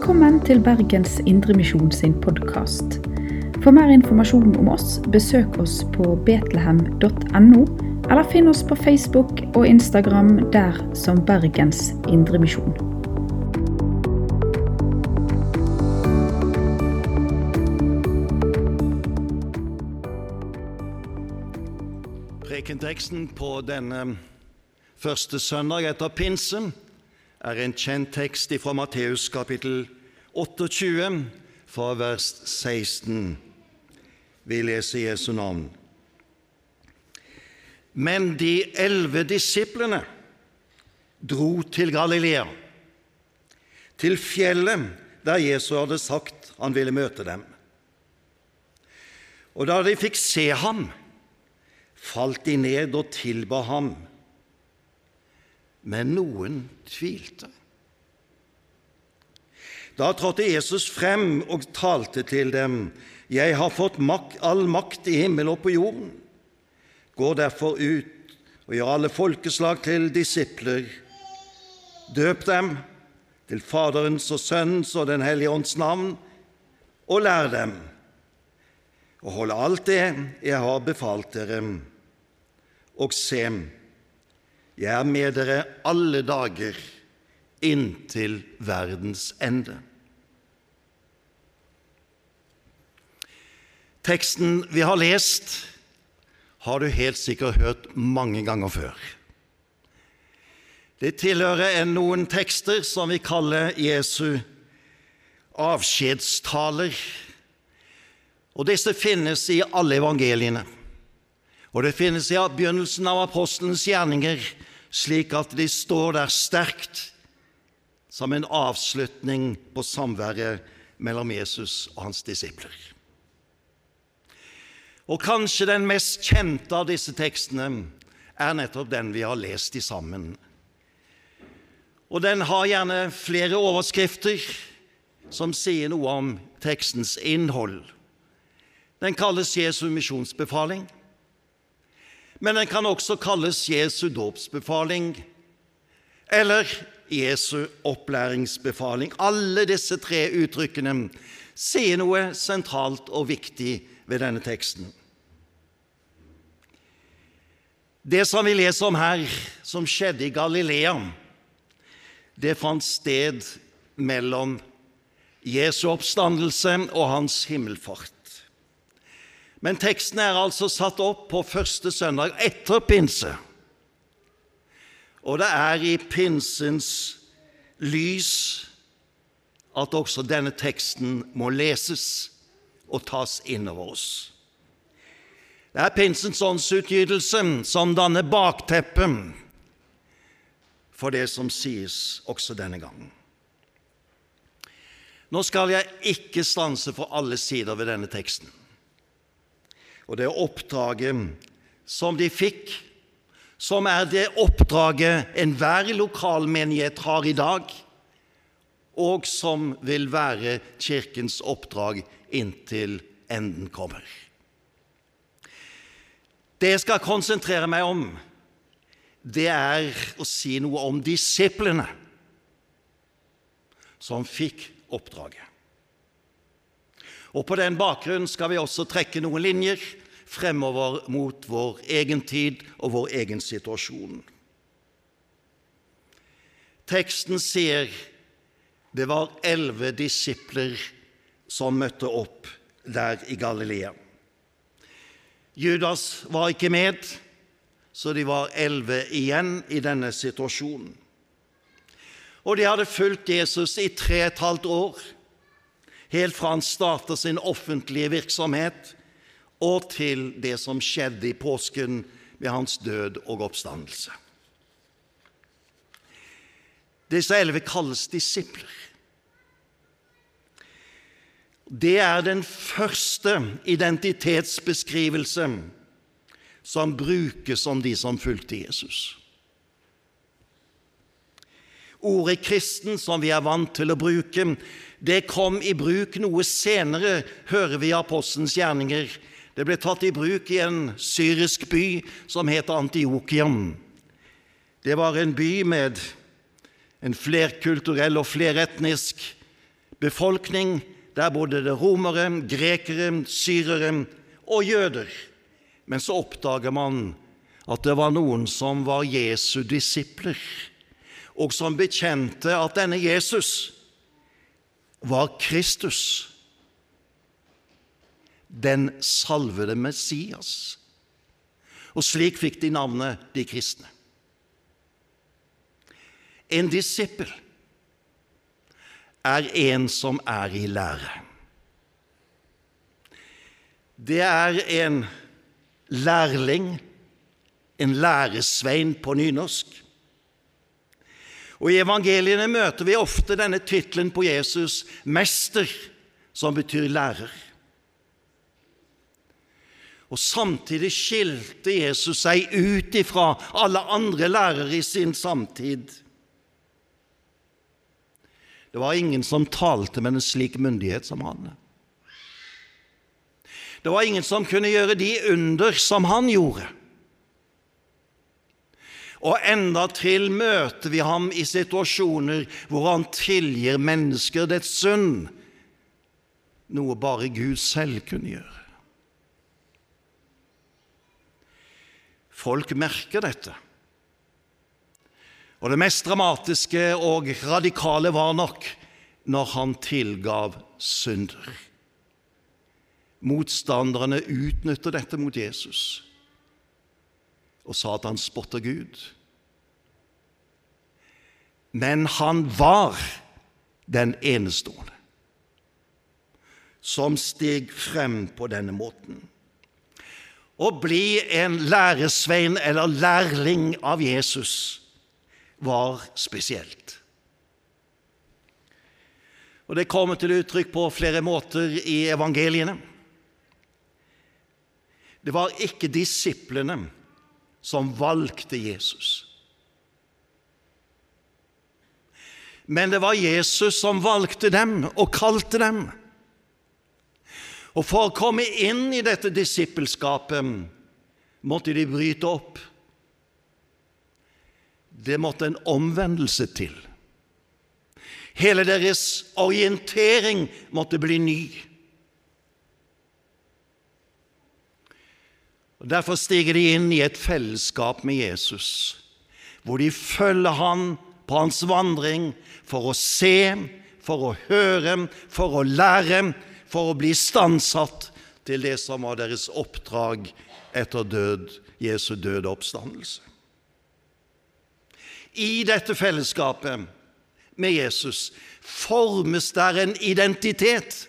Velkommen til Bergens Indremisjon sin podkast. For mer informasjon om oss, besøk oss på betlehem.no, eller finn oss på Facebook og Instagram der som Bergens Indremisjon. Prekenteksten på denne første søndag etter pinsen er en kjent tekst fra Matteus kapittel 28, fra vers 16. Vi leser Jesu navn. Men de elleve disiplene dro til Galilea, til fjellet der Jesus hadde sagt han ville møte dem. Og da de fikk se ham, falt de ned og tilba ham. Men noen tvilte. Da trådte Jesus frem og talte til dem. Jeg har fått mak all makt i himmel og på jorden. Gå derfor ut og gjør alle folkeslag til disipler. Døp dem til Faderens og Sønnens og Den hellige ånds navn, og lær dem å holde alt det jeg har befalt dere. Og se, jeg er med dere alle dager inntil verdens ende. Teksten vi har lest, har du helt sikkert hørt mange ganger før. Det tilhører noen tekster som vi kaller Jesu avskjedstaler. Og Disse finnes i alle evangeliene. Og det finnes i begynnelsen av apostelens gjerninger, slik at de står der sterkt som en avslutning på samværet mellom Jesus og hans disipler. Og kanskje den mest kjente av disse tekstene er nettopp den vi har lest i sammen. Og den har gjerne flere overskrifter som sier noe om tekstens innhold. Den kalles Jesu misjonsbefaling, men den kan også kalles Jesu dåpsbefaling eller Jesu opplæringsbefaling. Alle disse tre uttrykkene sier noe sentralt og viktig ved denne teksten. Det som vi leser om her, som skjedde i Galilea, det fant sted mellom Jesu oppstandelse og hans himmelfart. Men teksten er altså satt opp på første søndag etter pinse. Og det er i pinsens lys at også denne teksten må leses og tas inn over oss. Det er pinsens åndsutgytelse som danner bakteppet for det som sies også denne gangen. Nå skal jeg ikke stanse for alle sider ved denne teksten og det oppdraget som de fikk, som er det oppdraget enhver lokalmenighet har i dag, og som vil være Kirkens oppdrag inntil enden kommer. Det jeg skal konsentrere meg om, det er å si noe om disiplene som fikk oppdraget. Og På den bakgrunn skal vi også trekke noen linjer fremover mot vår egen tid og vår egen situasjon. Teksten sier det var elleve disipler som møtte opp der i Galilea. Judas var ikke med, så de var elleve igjen i denne situasjonen. Og de hadde fulgt Jesus i tre og et halvt år, helt fra han startet sin offentlige virksomhet og til det som skjedde i påsken ved hans død og oppstandelse. Disse elleve kalles disipler. Det er den første identitetsbeskrivelse som brukes om de som fulgte Jesus. Ordet 'kristen', som vi er vant til å bruke, det kom i bruk noe senere, hører vi i apostelens gjerninger, det ble tatt i bruk i en syrisk by som het Antiokian. Det var en by med en flerkulturell og fleretnisk befolkning der bodde det romere, grekere, syrere og jøder. Men så oppdager man at det var noen som var Jesu disipler, og som bekjente at denne Jesus var Kristus, den salvede Messias. Og slik fikk de navnet de kristne. En disippel er en som er i lære. Det er en lærling, en læresvein på nynorsk. Og I evangeliene møter vi ofte denne tittelen på Jesus, 'Mester', som betyr lærer. Og Samtidig skilte Jesus seg ut ifra alle andre lærere i sin samtid. Det var ingen som talte med en slik myndighet som han. Det var ingen som kunne gjøre de under som han gjorde. Og endatil møter vi ham i situasjoner hvor han tilgir mennesker dets synd, noe bare Gud selv kunne gjøre. Folk merker dette. Og det mest dramatiske og radikale var nok når han tilgav synder. Motstanderne utnytter dette mot Jesus og sa at han spotter Gud. Men han var den enestående som steg frem på denne måten. Å bli en læresvein eller lærling av Jesus var spesielt. Og Det kommer til uttrykk på flere måter i evangeliene. Det var ikke disiplene som valgte Jesus. Men det var Jesus som valgte dem og kalte dem. Og for å komme inn i dette disippelskapet måtte de bryte opp det måtte en omvendelse til. Hele deres orientering måtte bli ny. Og Derfor stiger de inn i et fellesskap med Jesus, hvor de følger han på hans vandring for å se, for å høre, for å lære, for å bli stansatt til det som var deres oppdrag etter død, Jesu døde oppstandelse. I dette fellesskapet med Jesus formes der en identitet.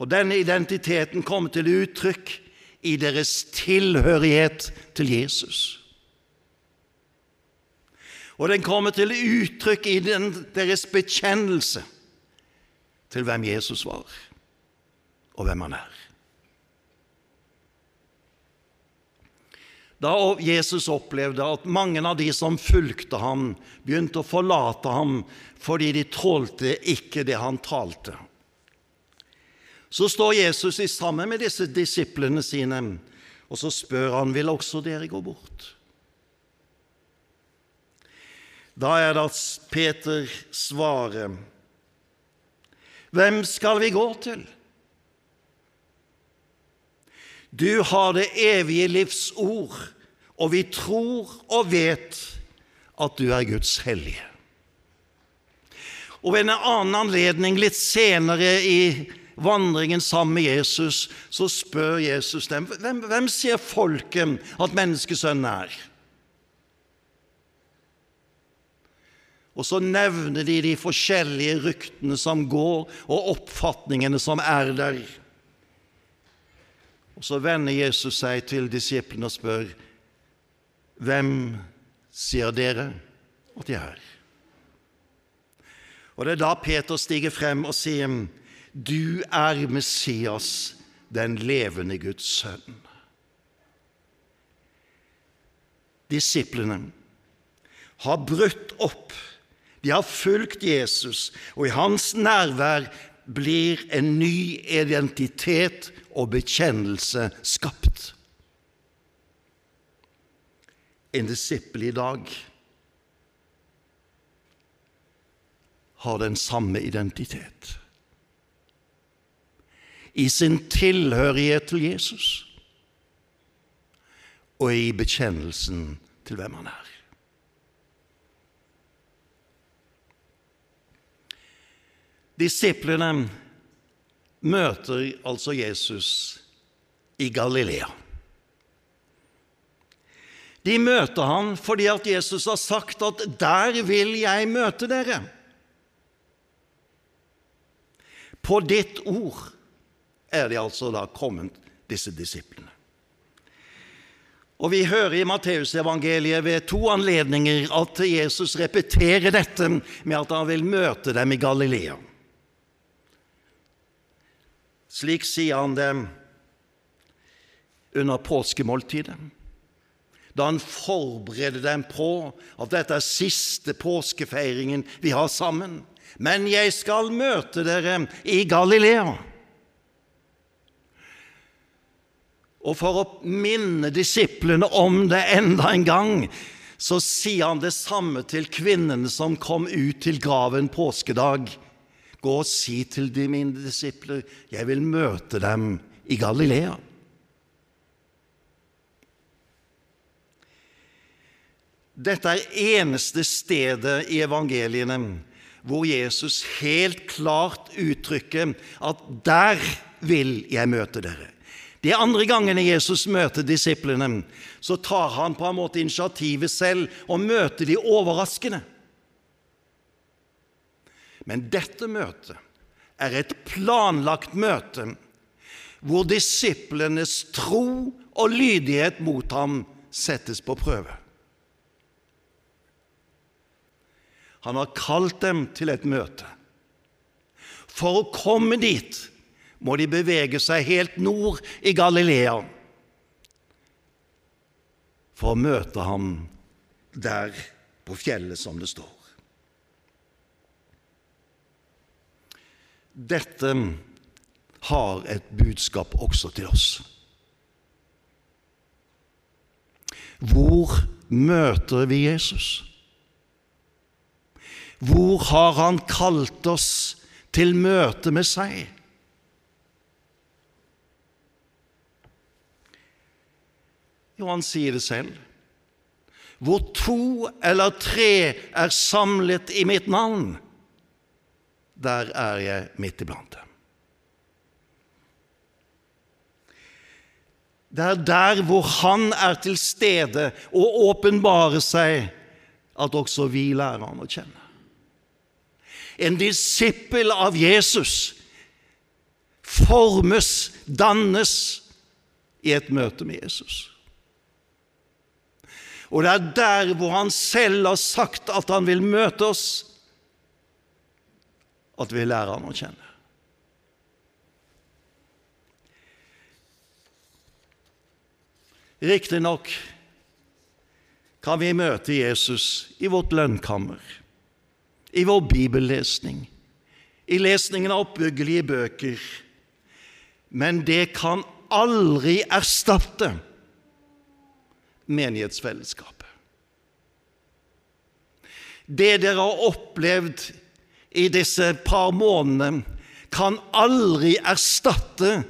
Og denne identiteten kommer til uttrykk i deres tilhørighet til Jesus. Og den kommer til uttrykk i den, deres bekjennelse til hvem Jesus var, og hvem han er. Da Jesus opplevde at mange av de som fulgte ham, begynte å forlate ham fordi de tålte ikke det han talte. Så står Jesus i sammen med disse disiplene sine, og så spør han vil også dere gå bort. Da er det at Peter svarer, Hvem skal vi gå til? Du har det evige livs ord, og vi tror og vet at du er Guds hellige. Og ved en annen anledning, litt senere i vandringen sammen med Jesus, så spør Jesus dem hvem, hvem sier folket at menneskesønnen er. Og så nevner de de forskjellige ryktene som går, og oppfatningene som er der. Og Så vender Jesus seg til disiplene og spør, 'Hvem sier dere at jeg er?' Og Det er da Peter stiger frem og sier, 'Du er Messias, den levende Guds sønn'. Disiplene har brutt opp. De har fulgt Jesus, og i hans nærvær blir en ny identitet og bekjennelse skapt. En disippel i dag har den samme identitet. I sin tilhørighet til Jesus og i bekjennelsen til hvem han er. Disiplene møter altså Jesus i Galilea. De møter han fordi at Jesus har sagt at 'der vil jeg møte dere'. På ditt ord er de altså da kommet, disse disiplene. Og Vi hører i Matteusevangeliet ved to anledninger at Jesus repeterer dette med at han vil møte dem i Galilea. Slik sier han det under påskemåltidet, da han forbereder dem på at dette er siste påskefeiringen vi har sammen. Men jeg skal møte dere i Galilea. Og for å minne disiplene om det enda en gang, så sier han det samme til kvinnene som kom ut til graven påskedag. Gå og si til de mine disipler, jeg vil møte dem i Galilea. Dette er eneste stedet i evangeliene hvor Jesus helt klart uttrykker at der vil jeg møte dere. De andre gangene Jesus møter disiplene, så tar han på en måte initiativet selv og møter de overraskende. Men dette møtet er et planlagt møte hvor disiplenes tro og lydighet mot ham settes på prøve. Han har kalt dem til et møte. For å komme dit må de bevege seg helt nord i Galilea for å møte ham der på fjellet, som det står. Dette har et budskap også til oss. Hvor møter vi Jesus? Hvor har han kalt oss til møte med seg? Jo, han sier det selv. Hvor to eller tre er samlet i mitt navn, der er jeg midt iblant dem. Det er der hvor Han er til stede og åpenbarer seg, at også vi lærer ham å kjenne. En disippel av Jesus formes, dannes, i et møte med Jesus. Og det er der hvor han selv har sagt at han vil møte oss, at vi lærer ham å kjenne. Riktignok kan vi møte Jesus i vårt lønnkammer, i vår bibellesning, i lesningen av oppbyggelige bøker, men det kan aldri erstatte menighetsfellesskapet. Det dere har opplevd i disse par månedene, kan aldri erstatte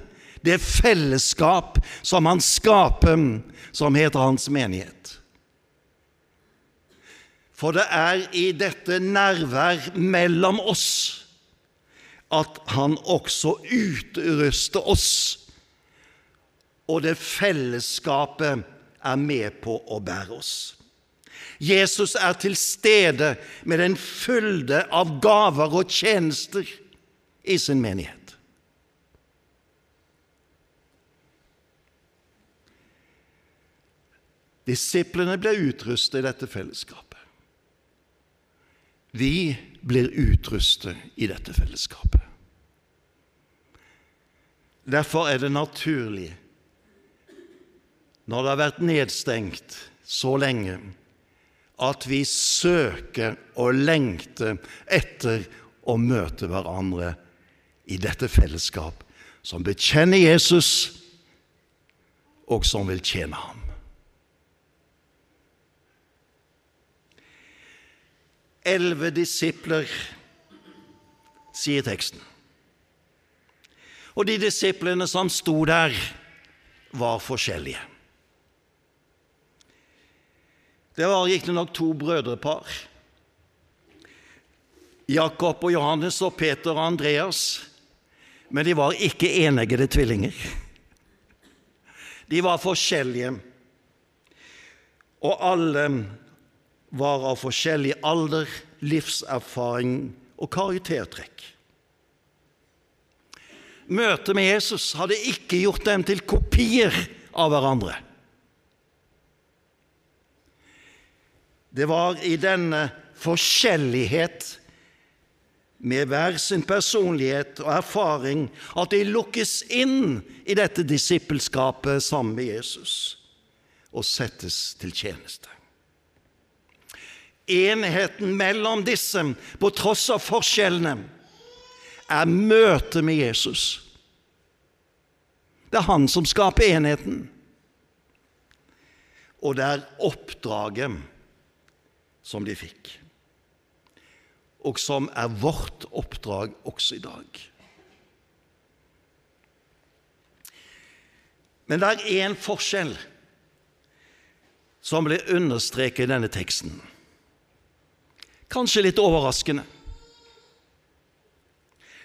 det fellesskap som han skaper, som heter hans menighet. For det er i dette nærvær mellom oss at han også utruster oss, og det fellesskapet er med på å bære oss. Jesus er til stede med en fylde av gaver og tjenester i sin menighet. Disiplene ble utrustet i dette fellesskapet. Vi blir utrustet i dette fellesskapet. Derfor er det naturlig, når det har vært nedstengt så lenge, at vi søker og lengter etter å møte hverandre i dette fellesskap som bekjenner Jesus, og som vil tjene ham. Elleve disipler sier teksten. Og de disiplene som sto der, var forskjellige. Det var riktignok to brødrepar. Jakob og Johannes og Peter og Andreas. Men de var ikke eneggede tvillinger. De var forskjellige, og alle var av forskjellig alder, livserfaring og karaktertrekk. Møtet med Jesus hadde ikke gjort dem til kopier av hverandre. Det var i denne forskjellighet med hver sin personlighet og erfaring at de lukkes inn i dette disippelskapet sammen med Jesus og settes til tjeneste. Enheten mellom disse, på tross av forskjellene, er møtet med Jesus. Det er han som skaper enheten. Og det er oppdraget som de fikk, og som er vårt oppdrag også i dag. Men det er én forskjell som blir understreket i denne teksten. Kanskje litt overraskende.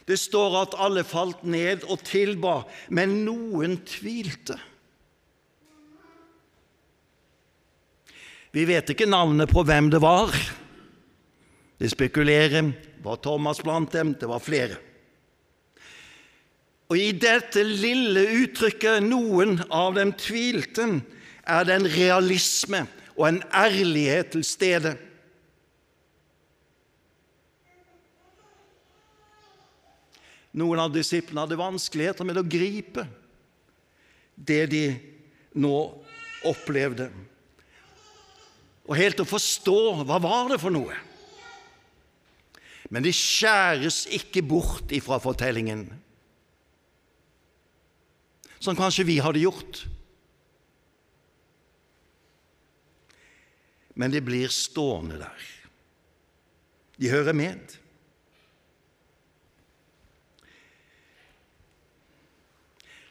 Det står at alle falt ned og tilba, men noen tvilte. Vi vet ikke navnet på hvem det var. De spekulerer. Var Thomas blant dem? Det var flere. Og i dette lille uttrykket 'noen av dem tvilte' er det en realisme og en ærlighet til stede. Noen av disiplene hadde vanskeligheter med å gripe det de nå opplevde, og helt å forstå hva var det for noe. Men de skjæres ikke bort ifra fortellingen, som kanskje vi hadde gjort. Men de blir stående der. De hører med.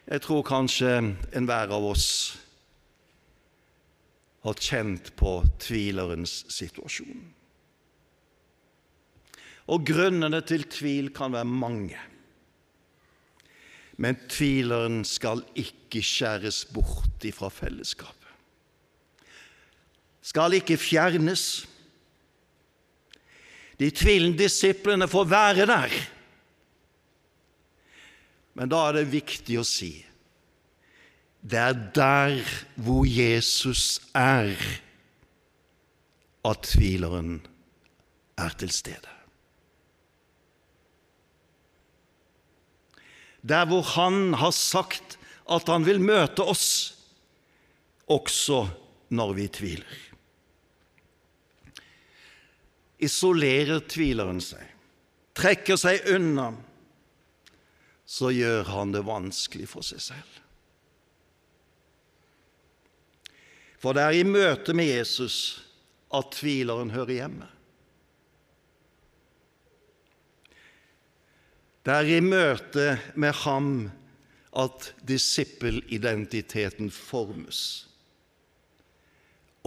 Jeg tror kanskje enhver av oss har kjent på tvilerens situasjon. Og grunnene til tvil kan være mange. Men tvileren skal ikke skjæres bort ifra fellesskapet. Skal ikke fjernes. De tvilende disiplene får være der men da er det viktig å si det er der hvor Jesus er, at tvileren er til stede. Der hvor Han har sagt at Han vil møte oss, også når vi tviler. Isolerer tvileren seg, trekker seg unna, så gjør han det vanskelig for seg selv. For det er i møte med Jesus at tvileren hører hjemme. Det er i møte med ham at disippelidentiteten formes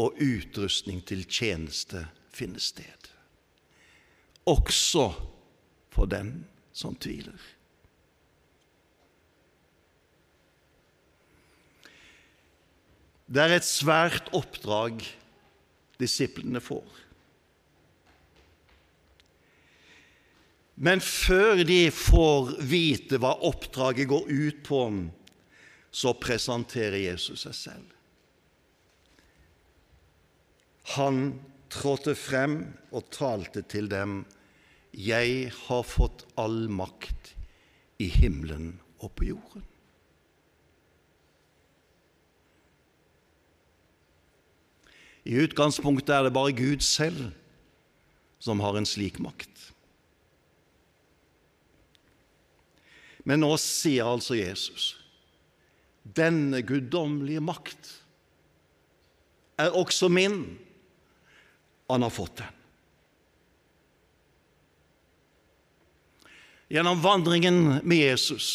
og utrustning til tjeneste finner sted, også for den som tviler. Det er et svært oppdrag disiplene får. Men før de får vite hva oppdraget går ut på, så presenterer Jesus seg selv. Han trådte frem og talte til dem. Jeg har fått all makt i himmelen og på jorden. I utgangspunktet er det bare Gud selv som har en slik makt. Men nå sier altså Jesus denne guddommelige makt er også min. Han har fått den. Gjennom vandringen med Jesus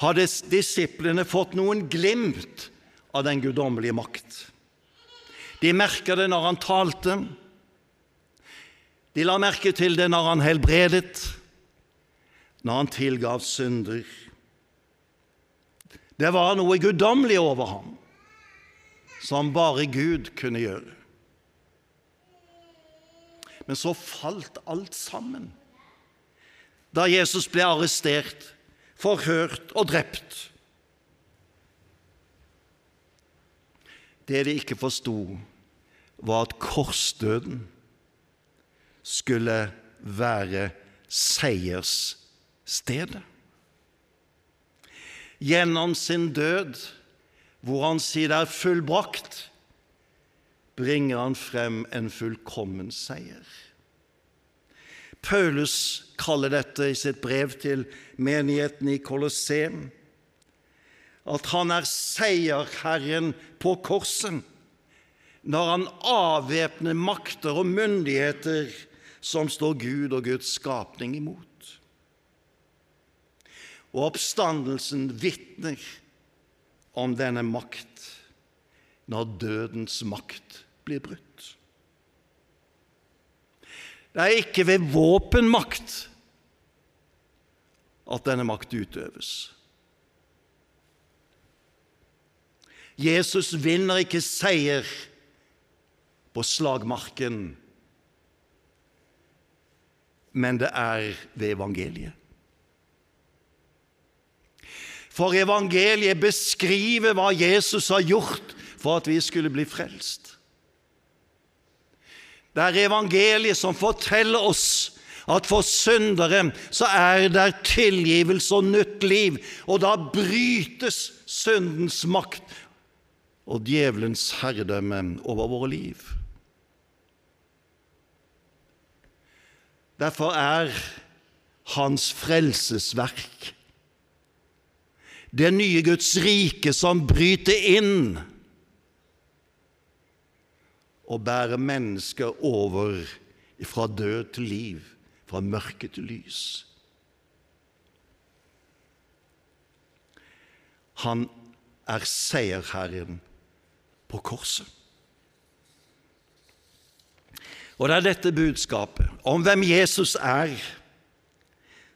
hadde disiplene fått noen glimt av den guddommelige makt. De merka det når han talte. De la merke til det når han helbredet, når han tilgav synder. Det var noe guddommelig over ham, som bare Gud kunne gjøre. Men så falt alt sammen da Jesus ble arrestert, forhørt og drept. Det de ikke forsto, var at korsdøden skulle være seiersstedet. Gjennom sin død, hvor han sier det er fullbrakt, bringer han frem en fullkommen seier. Paulus kaller dette i sitt brev til menigheten i Colosseum at han er seierherren på korset når han avvæpner makter og myndigheter som står Gud og Guds skapning imot. Og oppstandelsen vitner om denne makt når dødens makt blir brutt. Det er ikke ved våpenmakt at denne makt utøves. Jesus vinner ikke seier på slagmarken, men det er ved evangeliet. For evangeliet beskriver hva Jesus har gjort for at vi skulle bli frelst. Det er evangeliet som forteller oss at for syndere så er det tilgivelse og nytt liv, og da brytes syndens makt og djevelens herredømme over våre liv. Derfor er hans frelsesverk det nye Guds rike som bryter inn og bærer mennesker over fra død til liv, fra mørke til lys. Han er seierherren på korset. Og det er dette budskapet om hvem Jesus er,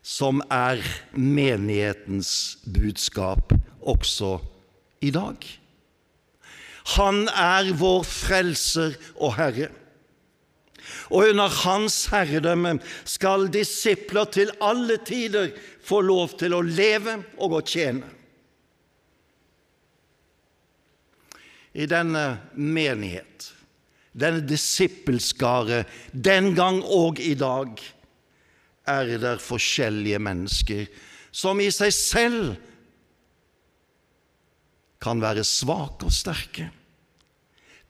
som er menighetens budskap også i dag. Han er vår frelser og Herre. Og under Hans herredømme skal disipler til alle tider få lov til å leve og å tjene. I denne menighet denne disippelskare, den gang og i dag, er det forskjellige mennesker som i seg selv kan være svake og sterke,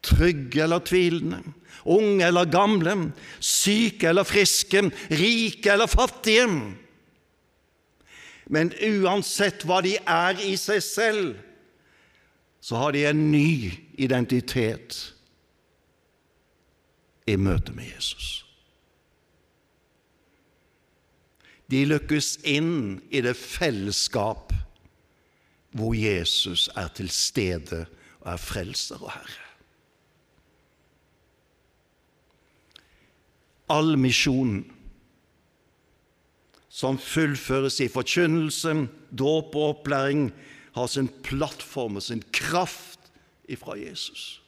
trygge eller tvilende, unge eller gamle, syke eller friske, rike eller fattige. Men uansett hva de er i seg selv, så har de en ny identitet i møte med Jesus. De lykkes inn i det fellesskap hvor Jesus er til stede og er frelser og herre. All misjon som fullføres i forkynnelse, dåp og opplæring, har sin plattform og sin kraft ifra Jesus.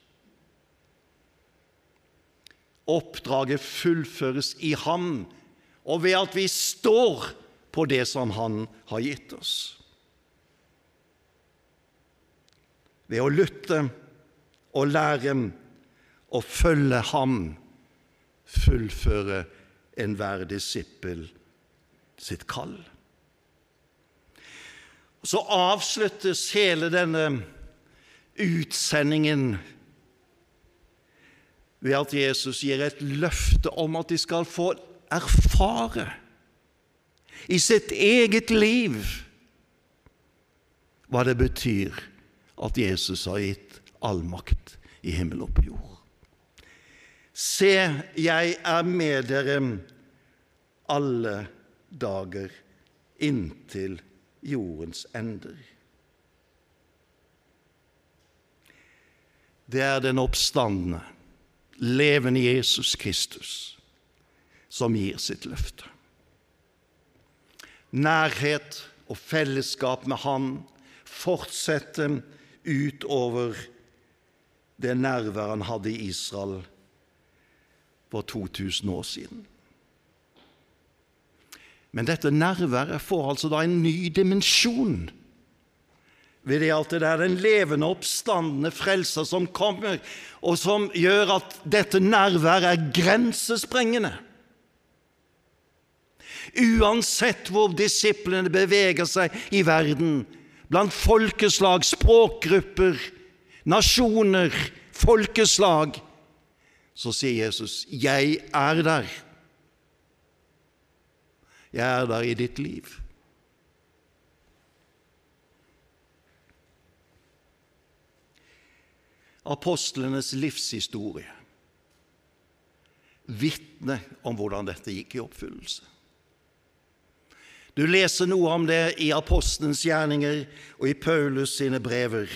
Oppdraget fullføres i ham, og ved at vi står på det som Han har gitt oss. Ved å lytte og lære og følge Ham fullføre enhver disippel sitt kall. Så avsluttes hele denne utsendingen ved at Jesus gir et løfte om at de skal få erfare i sitt eget liv hva det betyr at Jesus har gitt all makt i himmel og på jord. Se, jeg er med dere alle dager inntil jordens ender. Det er den oppstandende, levende Jesus Kristus som gir sitt løfte. Nærhet og fellesskap med Han fortsetter utover det nærværet han hadde i Israel for 2000 år siden. Men dette nærværet får altså da en ny dimensjon ved det at det er den levende, oppstandende frelser som kommer, og som gjør at dette nærværet er grensesprengende. Uansett hvor disiplene beveger seg i verden, blant folkeslag, språkgrupper, nasjoner, folkeslag, så sier Jesus, 'Jeg er der'. Jeg er der i ditt liv. Apostlenes livshistorie vitner om hvordan dette gikk i oppfyllelse. Du leser noe om det i apostelens gjerninger og i Paulus sine brever.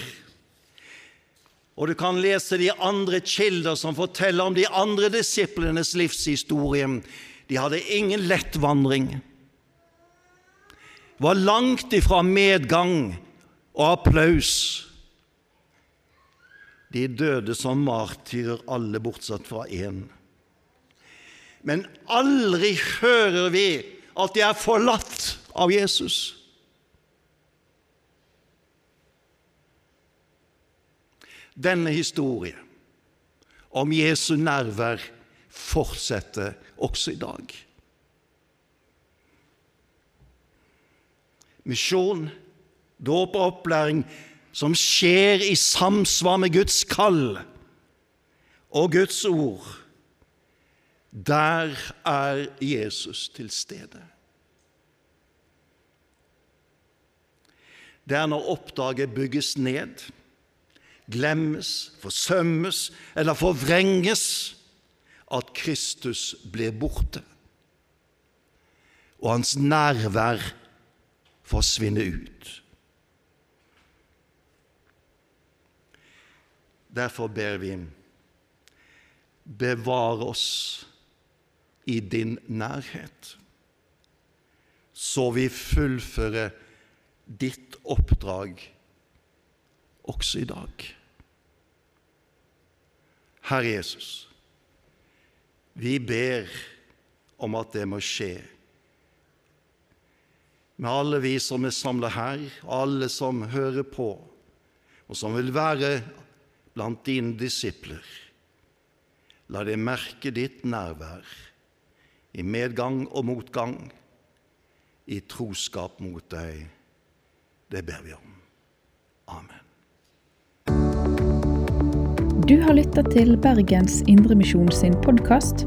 Og du kan lese de andre kilder som forteller om de andre disiplenes livshistorie. De hadde ingen lett vandring. Var langt ifra medgang og applaus. De døde som martyrer, alle bortsett fra én. Men aldri hører vi at de er forlatt av Jesus. Denne historien om Jesu nærvær fortsetter også i dag. Misjon, dåp og opplæring som skjer i samsvar med Guds kall og Guds ord, der er Jesus til stede. Det er når oppdraget bygges ned, glemmes, forsømmes eller forvrenges, at Kristus blir borte, og hans nærvær forsvinner ut. Derfor ber vi bevare oss i din nærhet, så vi fullfører ditt oppdrag også i dag. Herre Jesus, vi ber om at det må skje med alle vi som er samla her, alle som hører på, og som vil være blant dine disipler. La dem merke ditt nærvær i medgang og motgang, i troskap mot deg. Det ber vi om. Amen. Du har lytta til Bergens Indremisjon sin podkast.